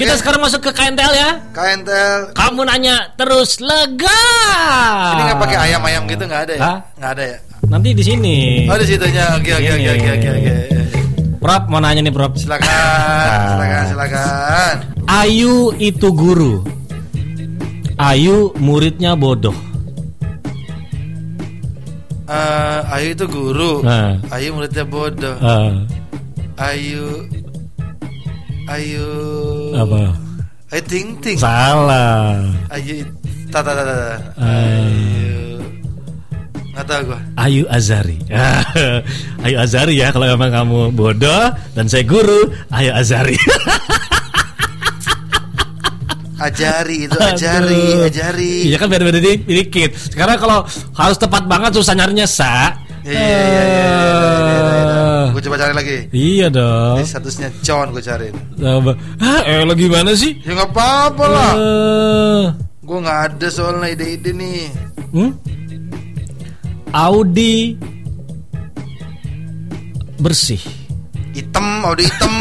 Kita sekarang masuk ke KNTL ya. KNTL. Kamu nanya terus lega. Ini nggak pakai ayam-ayam gitu nggak ada ya? Nggak ada ya? Nanti di sini. Oh di situnya. Oke oke oke oke oke oke. Prop mau nanya nih Prop. Silakan, silakan, silakan. Ayu itu guru. Ayu muridnya bodoh. Eh, Ayu itu guru. Nah. Ayu muridnya bodoh. Ah, Ayu Ayu apa? Ayu ting ting. Salah. Ayu tata tata. tata. Ah. Ayu nggak tahu gua. Ayu Azari. Ayu Azari ya kalau memang kamu bodoh dan saya guru, Ayu Azari. Ajari itu ajari Aduh. ajari. Iya kan beda-beda di- dikit. Sekarang kalau harus tepat banget susah nyarinya sa. Iya iya iya iya. Gue cari lagi. Iya dong. Ini statusnya John gue cariin. Apa? Eh lo gimana sih? Ya nggak apa-apa lah. Eh, Gue nggak ada soalnya ide-ide nih. hmm? Audi bersih. Hitam, Audi hitam.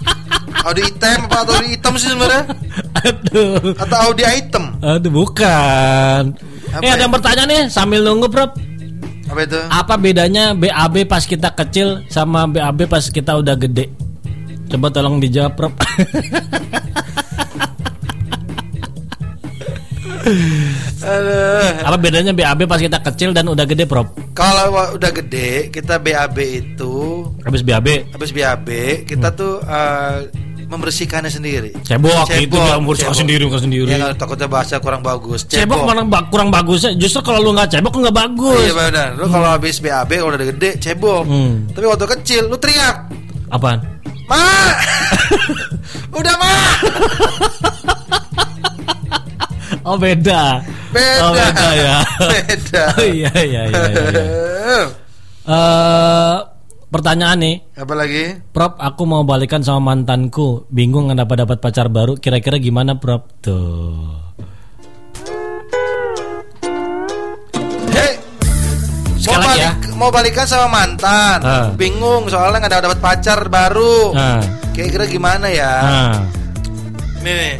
Audi hitam apa atau Audi hitam sih sebenarnya? Aduh. Atau Audi item? Aduh bukan. Apa eh ada ya? yang bertanya nih sambil nunggu Prof. Apa itu? Apa bedanya BAB pas kita kecil sama BAB pas kita udah gede? Coba tolong dijawab, Prof. Aduh. Apa bedanya BAB pas kita kecil dan udah gede, Prof? Kalau udah gede, kita BAB itu Habis BAB habis BAB kita tuh eh, membersihkannya sendiri. cebok, itu dia cebok. sendiri ngurus sendiri. Ya takutnya bahasa kurang bagus. Cebok mana ba- kurang bagusnya? Justru kalau lu nggak cebok nggak bagus. Iya benar. Lu kalau habis BAB kalau udah gede cebok. Hmm. Tapi waktu kecil lu teriak, Apaan? "Ma! udah, Ma!" Oh beda. Beda. Oh beda ya. Beda. Oh, iya iya iya. iya, iya. Pertanyaan nih, Apa lagi? Prop, aku mau balikan sama mantanku. Bingung nggak dapat dapat pacar baru. Kira-kira gimana, Prop? Tuh. Mau ya. balik, mau balikan sama mantan, Ah. bingung soalnya nggak dapat pacar baru. Nah, Kira-kira gimana ya? nah. Nih, nih.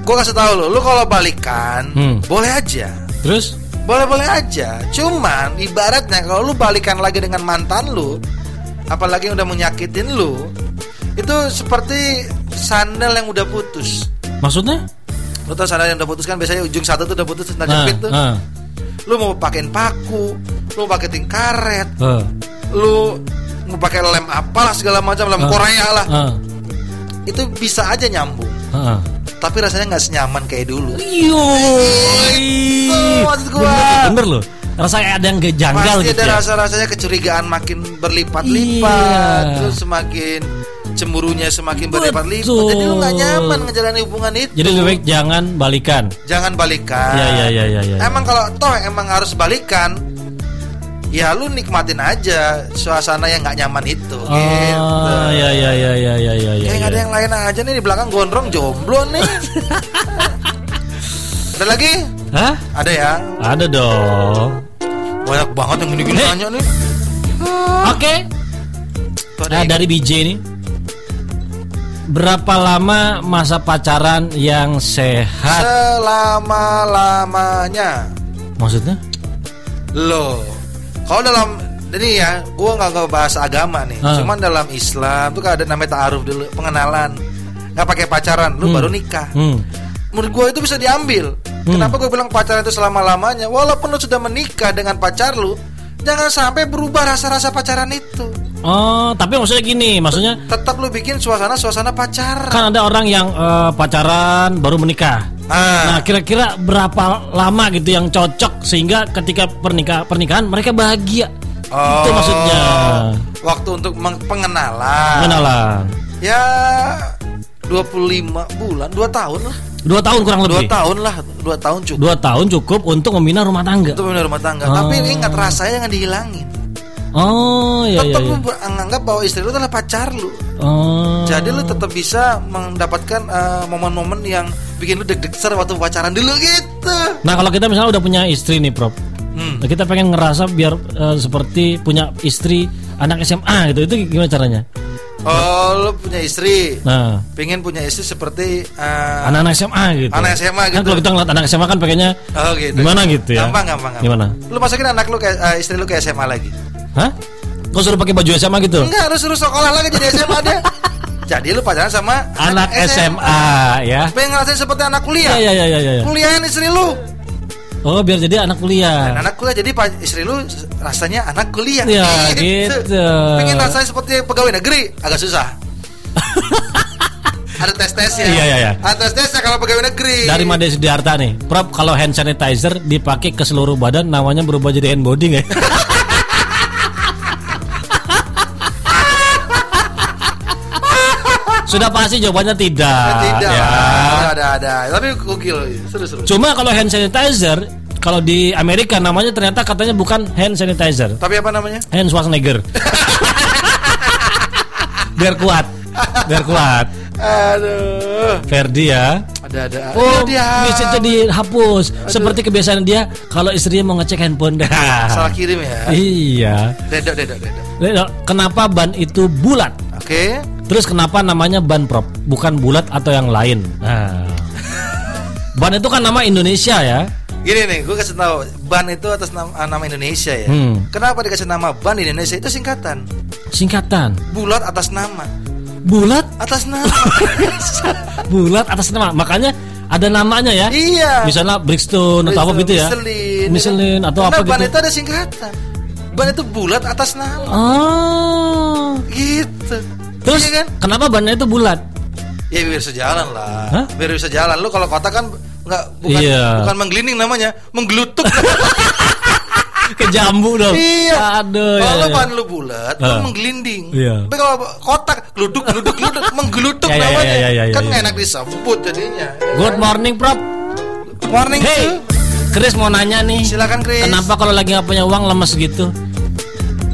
gue kasih tahu lo, lu kalau balikan Hmm. boleh aja, Terus? Boleh-boleh aja. Cuman ibaratnya kalau lu balikan lagi dengan mantan lu, apalagi yang udah menyakitin lu, itu seperti sandal yang udah putus. Maksudnya? Lu tau sandal yang udah putus kan biasanya ujung satu tuh udah putus Nah, jepit tuh. nah, Lu mau pakein paku, lu mau pakein karet, eh, lu mau pakai lem apalah segala macam lem Ah. Korea lah eh, itu bisa aja nyambung eh. Tapi rasanya nggak senyaman kayak dulu gua. Bener, bener loh. Rasanya ada yang janggal pasti gitu ada ya. rasa rasanya kecurigaan makin berlipat-lipat Iya. terus semakin cemburunya semakin berlipat-lipat jadi lu nggak nyaman ngejalanin hubungan itu Jadi lebih baik jangan balikan. jangan balikan Iya, iya, iya, iya, iya. emang kalau toh emang harus balikan ya lu nikmatin aja suasana yang nggak nyaman itu Oh, gitu ya ya ya ya ya ya ya. Kayak nggak ada yang lain aja nih di belakang gondrong jomblo nih. ada lagi? Hah? Ada ya? Ada dong. Banyak banget yang gini-gini Nih. nanya nih. Oke. Ada Nah, dari BJ nih. Berapa lama masa pacaran yang sehat? selama-lamanya. Maksudnya? Loh, kalau dalam ini ya, gua nggak nggak bahas agama nih. Ah. Cuman dalam Islam tuh kan ada namanya ta'aruf dulu, pengenalan. Nggak pakai pacaran, lu Hmm. baru nikah. Hmm. Menurut gue itu bisa diambil. Hmm. Kenapa gue bilang pacaran itu selama lamanya? Walaupun lu sudah menikah dengan pacar lu, jangan sampai berubah rasa-rasa pacaran itu. Oh, tapi maksudnya gini, maksudnya Tetap lu bikin suasana-suasana pacaran. kan ada orang yang eh, pacaran baru menikah. Nah, Ah, kira-kira berapa lama gitu yang cocok sehingga ketika pernikah pernikahan mereka bahagia. Itu Oh. maksudnya. waktu untuk pengenalan. Kenalan. Ya 25 bulan, 2 tahun lah. Dua tahun kurang 2 lebih. tahun lah, 2 tahun cukup. Dua tahun cukup untuk membina rumah tangga. Itu benar rumah tangga. Oh. Tapi ingat rasanya jangan dihilangin. Oh, iya iya. tetap iya. lu ber- anggap bahwa istri lu adalah pacar lu. Oh. Jadi lu tetap bisa mendapatkan eh, momen-momen yang bikin lu deg-degan waktu pacaran dulu gitu. Nah, kalau kita misalnya udah punya istri nih, Prof. Hmm. Nah, kita pengen ngerasa biar eh, seperti punya istri anak SMA gitu. Itu gimana caranya? Oh, lu punya istri. Nah, Pengen punya istri seperti eh, anak-anak SMA gitu. Anak SMA Kan gitu. kalau kita ngeliat anak SMA kan pengennya Oh gitu. gimana gitu ya? Gampang, gampang, gampang. Gimana? Lu masukin anak lu ke eh, istri lu ke SMA lagi. Hah? Kau suruh pakai baju SMA gitu? Enggak, lu suruh sekolah lagi jadi SMA dia. Jadi lu pacaran sama Anak SMA ya. Pengen ngerasain seperti anak kuliah. Iya iya iya iya. iya. Kuliahin istri lu. Oh, biar jadi anak Dan kuliah. anak kuliah jadi istri lu rasanya anak kuliah. Ya, gitu. Pengen rasanya seperti pegawai negeri, agak susah. Ada tes-tesnya. Iya, iya, iya. Ada tes-tesnya kalau pegawai negeri. Dari Made Sudiarta nih. Prop kalau hand sanitizer dipakai ke seluruh badan namanya berubah jadi hand body nggak? Sudah pasti jawabannya tidak. tidak. ya. Ada, ada, ada. Tapi gokil, seru-seru. Cuma kalau hand sanitizer kalau di Amerika namanya ternyata katanya bukan hand sanitizer, Tapi apa namanya? hand Schwarzenegger. biar kuat, biar kuat. Aduh. Ferdi ya. Ada, ada. Oh, Iya, dia. bisa jadi hapus. Seperti kebiasaan dia kalau istrinya mau ngecek handphone dah. Salah kirim ya. Iya. Dedok, dedok, dedok. Lihat, Kenapa ban itu bulat? Oke. Terus kenapa namanya ban prop, bukan bulat atau yang lain? Nah. ban itu kan nama Indonesia ya. Gini nih, gue kasih tahu ban itu atas nama, nama Indonesia ya. Hmm. Kenapa dikasih nama ban di Indonesia itu singkatan. Singkatan. Bulat atas nama. Bulat, Atas nama. bulat atas nama. Makanya ada namanya ya. iya. Misalnya Brixton atau apa gitu ya. Michelin. Michelin atau Karena apa ban gitu. itu ada singkatan. Ban itu bulat atas nama. Oh. Gitu. Terus Iya kan? kenapa bannya itu bulat? Ya biar sejalan lah. Hah? Biar bisa jalan. Lu kalau kota kan nggak bukan Iya. bukan menggelinding namanya, menggelutuk. Ke jambu dong. iya. Aduh. ya, kalau ya. ban lu bulat, Ah. lu menggelinding. Iya. Tapi kalau kotak, geluduk, geluduk, geluduk, menggelutuk Ya, ya, namanya. ya, ya, ya, ya, kan ya. nggak enak disebut jadinya. Good morning, Prop. Morning Hey. Chris mau nanya nih. Silakan Chris. Kenapa kalau lagi nggak punya uang lemes gitu?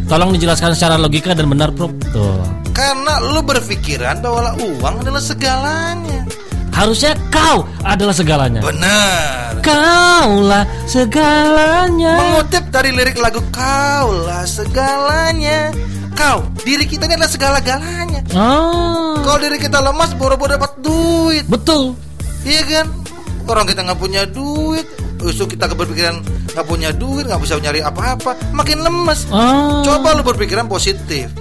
Tolong dijelaskan secara logika dan benar, Prop. Tuh. Karena lu berpikiran bahwa uang adalah segalanya. Harusnya kau adalah segalanya. Benar. Kaulah segalanya. Mengutip dari lirik lagu Kaulah segalanya. Kau, diri kita ini adalah segala-galanya. Oh, Kalau diri kita lemas, boro-boro dapat duit. betul. Iya kan? Orang kita nggak punya duit, justru kita berpikiran nggak punya duit, nggak bisa nyari apa-apa, makin lemes. Oh. Coba lu berpikiran positif.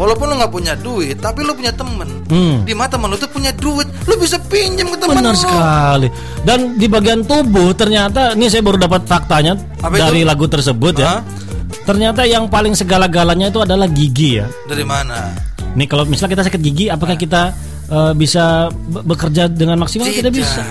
Walaupun lu nggak punya duit, tapi lu punya temen. Hmm. Di mata temen lu tuh punya duit, lu bisa pinjam ke temen Benar lu. sekali. Dan di bagian tubuh ternyata ini saya baru dapat faktanya Apa dari itu? lagu tersebut ya. Hah? Ternyata yang paling segala-galanya itu adalah gigi ya. Dari mana? Nih kalau misalnya kita sakit gigi, apakah kita eh, bisa be- bekerja dengan maksimal? Tidak, Tidak. bisa.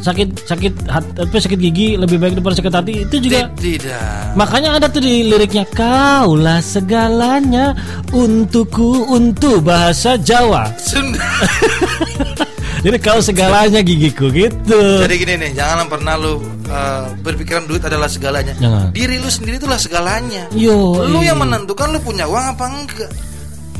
Sakit sakit hat- apa sakit gigi lebih baik daripada sakit hati itu juga. Tidak. Makanya ada tuh di liriknya kaulah segalanya untukku untuk bahasa Jawa. Sunda. Jadi kau segalanya gigiku gitu. Jadi gini nih, jangan pernah lu uh, berpikiran duit adalah segalanya. Jangan. Diri lu sendiri itulah segalanya. Yo, Lu iya. yang menentukan lu punya uang apa enggak.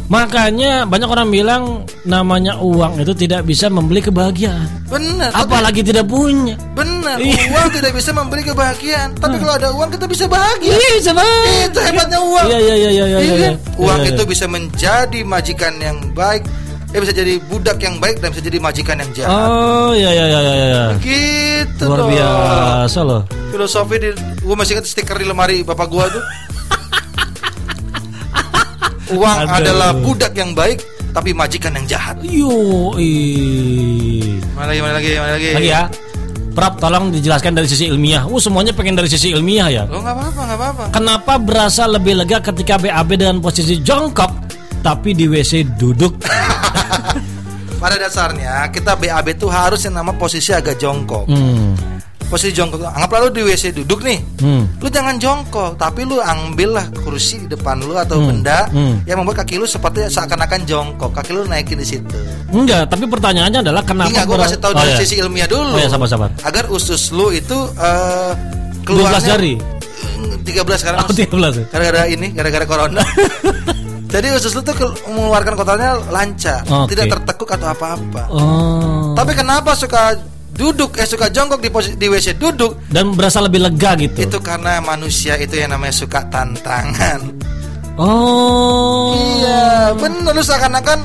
Makanya banyak orang bilang namanya uang itu tidak bisa membeli kebahagiaan. Benar. tapi- Apalagi tidak punya. Benar. Iya. Hmm. Uang tidak bisa memberi kebahagiaan. Tapi kalau ada uang kita bisa bahagia. Iya, bisa banget. Itu hebatnya uang. Iya, iya, iya, iya, iya, Iya iya. Uang Iya, itu iya. bisa menjadi majikan yang baik. Ya bisa jadi budak yang baik dan bisa jadi majikan yang jahat. Oh, iya iya iya iya. iya. Gitu Luar dong. biasa loh. Filosofi di gua masih ingat stiker di lemari bapak gua tuh. Uang Aduh. adalah budak yang baik tapi majikan yang jahat. Yo. Mana lagi, mana lagi, mana lagi? Lagi ya. Prap, tolong dijelaskan dari sisi ilmiah. Uh, semuanya pengen dari sisi ilmiah ya. Lo nggak apa-apa, nggak apa-apa. Kenapa berasa lebih lega ketika BAB dengan posisi jongkok tapi di WC duduk? Pada dasarnya kita BAB tuh harus yang nama posisi agak jongkok. Hmm. Posisi jongkok. Anggaplah lu di WC duduk nih. Hmm. Lu jangan jongkok, tapi lu ambillah kursi di depan lu atau Hmm, benda hmm. yang membuat kaki lu seperti seakan-akan jongkok. Kaki lu naikin di situ. Enggak, tapi pertanyaannya adalah kenapa Enggak, gue ber- kasih tahu Oh, dari iya. sisi ilmiah dulu. Oh ya, sabar-sabar. Agar usus lu itu eh 12 jari. 13 sekarang. Oh, 13 ya? Gara-gara ini, gara-gara corona. Jadi usus lu tuh mengeluarkan kotorannya lancar, Oke. tidak tertekuk atau apa-apa. Oh. Tapi kenapa suka duduk eh suka jongkok di posi- di WC duduk? Dan berasa lebih lega gitu. Itu karena manusia itu yang namanya suka tantangan. Oh. Iya, bener lu seakan-akan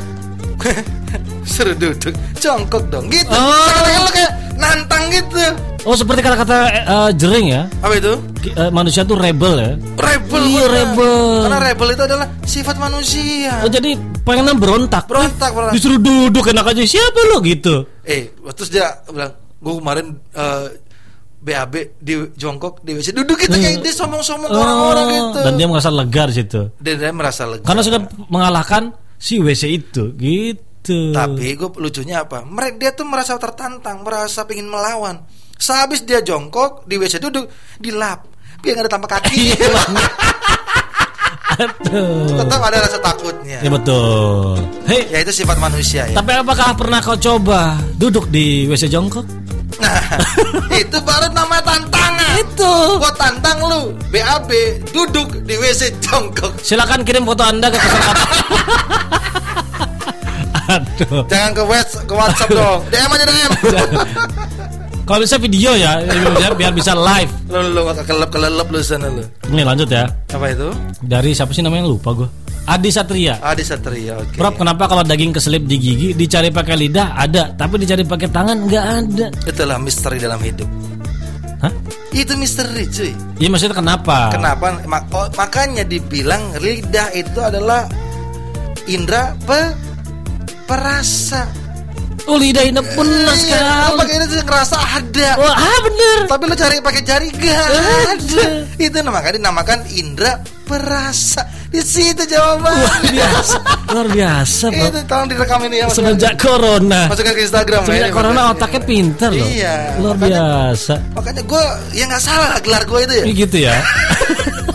Suruh duduk, jongkok dong gitu. Oh. Seakan-akan lu kayak nantang gitu. Oh seperti kata-kata eh, jering ya. Apa itu? Eh, manusia tuh rebel ya. Rebel. Iya, rebel. Karena rebel itu adalah sifat manusia. Oh jadi pengen berontak. Berontak, berontak. Disuruh duduk enak aja siapa lo gitu. Eh, terus dia bilang, gue kemarin eh, BAB di jongkok di WC duduk gitu kayak dia sombong-sombong ke orang-orang Oh, gitu. Dan dia merasa lega di situ. Dan dia merasa lega. Karena sudah mengalahkan si WC itu gitu. Tapi gue lucunya apa? Mereka dia tuh merasa tertantang, merasa pengen melawan. Sehabis dia jongkok di WC duduk, dilap. Biar gak ada tampak kaki. Aduh. Tetap ada rasa takutnya. Ya betul. Hei, Ya itu sifat manusia ya. tapi apakah pernah kau coba duduk di WC jongkok? Nah, itu baru nama tantangan. Itu. Gua tantang lu, BAB duduk di WC jongkok. Silakan kirim foto Anda ke pesan Aduh. Jangan ke WhatsApp, ke WhatsApp dong. DM aja DM. Kalau bisa video ya, biar, bisa live. lu lu gak kelelep kelelep lu sana lu. Ini lanjut ya. Apa itu? Dari siapa sih namanya lupa gue. Adi Satria. Adi Satria, oke. Prof, kenapa kalau daging keselip di gigi dicari pakai lidah ada, tapi dicari pakai tangan nggak ada? Itulah misteri dalam hidup. Hah? Itu misteri cuy. Iya maksudnya kenapa? Kenapa? Ma- oh, makanya dibilang lidah itu adalah indera pe perasa. Oh lidah ini Iya, sekali. lu pakai ini tuh ngerasa ada. Wah, ah bener. Tapi lu cari pakai jari gak Ada. ada. Itu namanya dinamakan indera perasa. Di situ jawaban. Luar biasa, luar biasa, Bro. Itu tolong direkam ini ya. masukkan- Semenjak corona. Masukkan ke Instagram Semenjak ya, corona makanya. otaknya pinter loh. Iya, Luar makanya- biasa. Makanya gue ya nggak salah gelar gue itu ya. Ini gitu ya.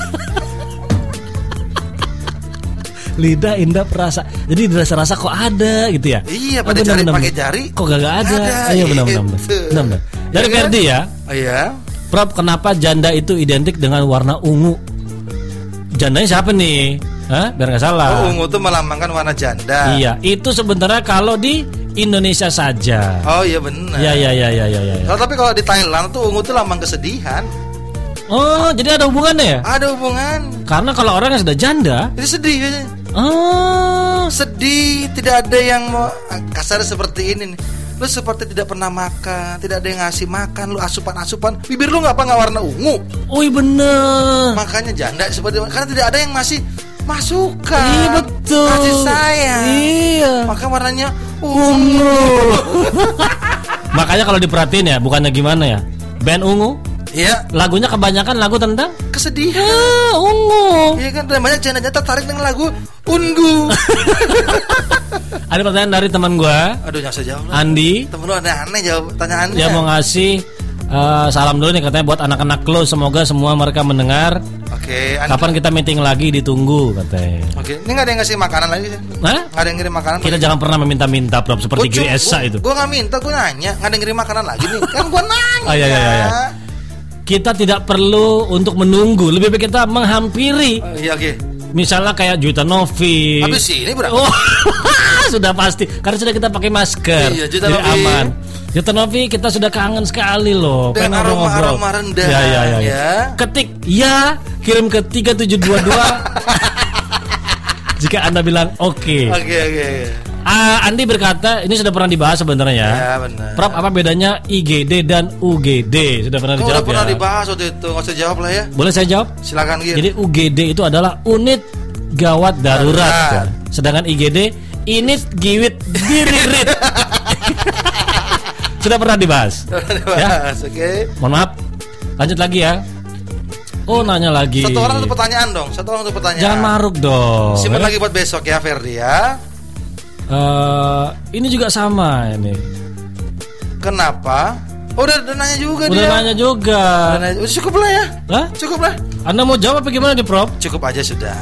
Lidah indah perasa. Jadi dirasa-rasa kok ada gitu ya. Iya, Oh, pada benar, cari pakai jari, Kok gak, ada? ada, Iya benar benar. benar. gitu. Benar, benar. Dari Ya kan? Ferdi ya. Oh iya. Prof, kenapa janda itu identik dengan warna ungu? Jandanya siapa nih? Hah? Biar nggak salah. Oh, ungu tuh melambangkan warna janda. Iya, itu sebenarnya kalau di Indonesia saja. Oh iya benar. Iya, iya, iya, iya, iya, iya. Kalau tapi kalau di Thailand tuh ungu tuh lambang kesedihan. Oh, jadi ada hubungannya ya? Ada hubungan. Karena kalau orang yang sudah janda, Itu sedih biasanya. Oh, Sedih, tidak ada yang mau kasar seperti ini nih. Lu seperti tidak pernah makan, tidak ada yang ngasih makan, lu asupan-asupan, bibir lu nggak apa nggak warna ungu. wih bener. Makanya janda seperti karena tidak ada yang masih masukan. Iya betul. Kasih sayang. Iya. Maka warnanya Ungu. ungu. Makanya kalau diperhatiin ya, bukannya gimana ya? Band ungu, Iya, lagunya kebanyakan lagu tentang kesedihan. ah, ungu. Iya kan dan banyak janda tertarik dengan lagu Ungu. Ada pertanyaan dari teman gua, Aduh jangan sejauh lah. Andi. Temen lu aneh-aneh jawab pertanyaannya. Dia mau ngasih eh, salam dulu nih katanya buat anak-anak close semoga semua mereka mendengar. Oke, Andi. Kapan kita meeting lagi ditunggu katanya. Oke, ini nggak ada yang ngasih makanan lagi sih? Hah? Nggak ada yang ngirim makanan. Kita jangan pernah meminta-minta Prof seperti Giri Esa itu. Gue nggak minta, gue nanya. Nggak ada yang ngirim makanan lagi nih. Kan gue nanya. Oh, iya, iya, iya, iya. Kita tidak perlu untuk menunggu, lebih baik kita menghampiri. Oh, iya oke. Misalnya kayak Juta Novi. Habis ini berapa? Oh, sudah pasti karena sudah kita pakai masker. Iya, Juta jadi Novi. aman. Juta Novi kita sudah kangen sekali loh. Pengen ngobrol-ngobrol. aroma-aroma rendah, Ya, ya, ya, ya. ya. Ketik ya, kirim ke 3722 jika Anda bilang oke. Oke oke. oke. Ah, Andi berkata ini sudah pernah dibahas sebenarnya ya. Ya benar. Prof, apa bedanya IGD dan UGD? Sudah pernah dijawab udah pernah ya? dibahas waktu itu, nggak usah jawab lah ya. Boleh saya jawab? Silakan gitu. Jadi UGD itu adalah unit gawat darurat. Darurat. ya. Sedangkan IGD unit giwit diririt. Sudah pernah dibahas. dibahas, oke. Mohon maaf. Lanjut lagi ya. Oh, nanya lagi. Satu orang satu pertanyaan dong. Satu orang satu pertanyaan. Jangan maruk dong. Simpan Ya. lagi buat besok ya Ferdi ya. Eh, ini juga sama ini. Kenapa? Oh, udah, udah nanya juga Udah dia. nanya juga. Udah nanya- Udah cukup lah ya. Hah? Cukup lah. Anda mau jawab apa gimana nih, Prof? Cukup aja sudah.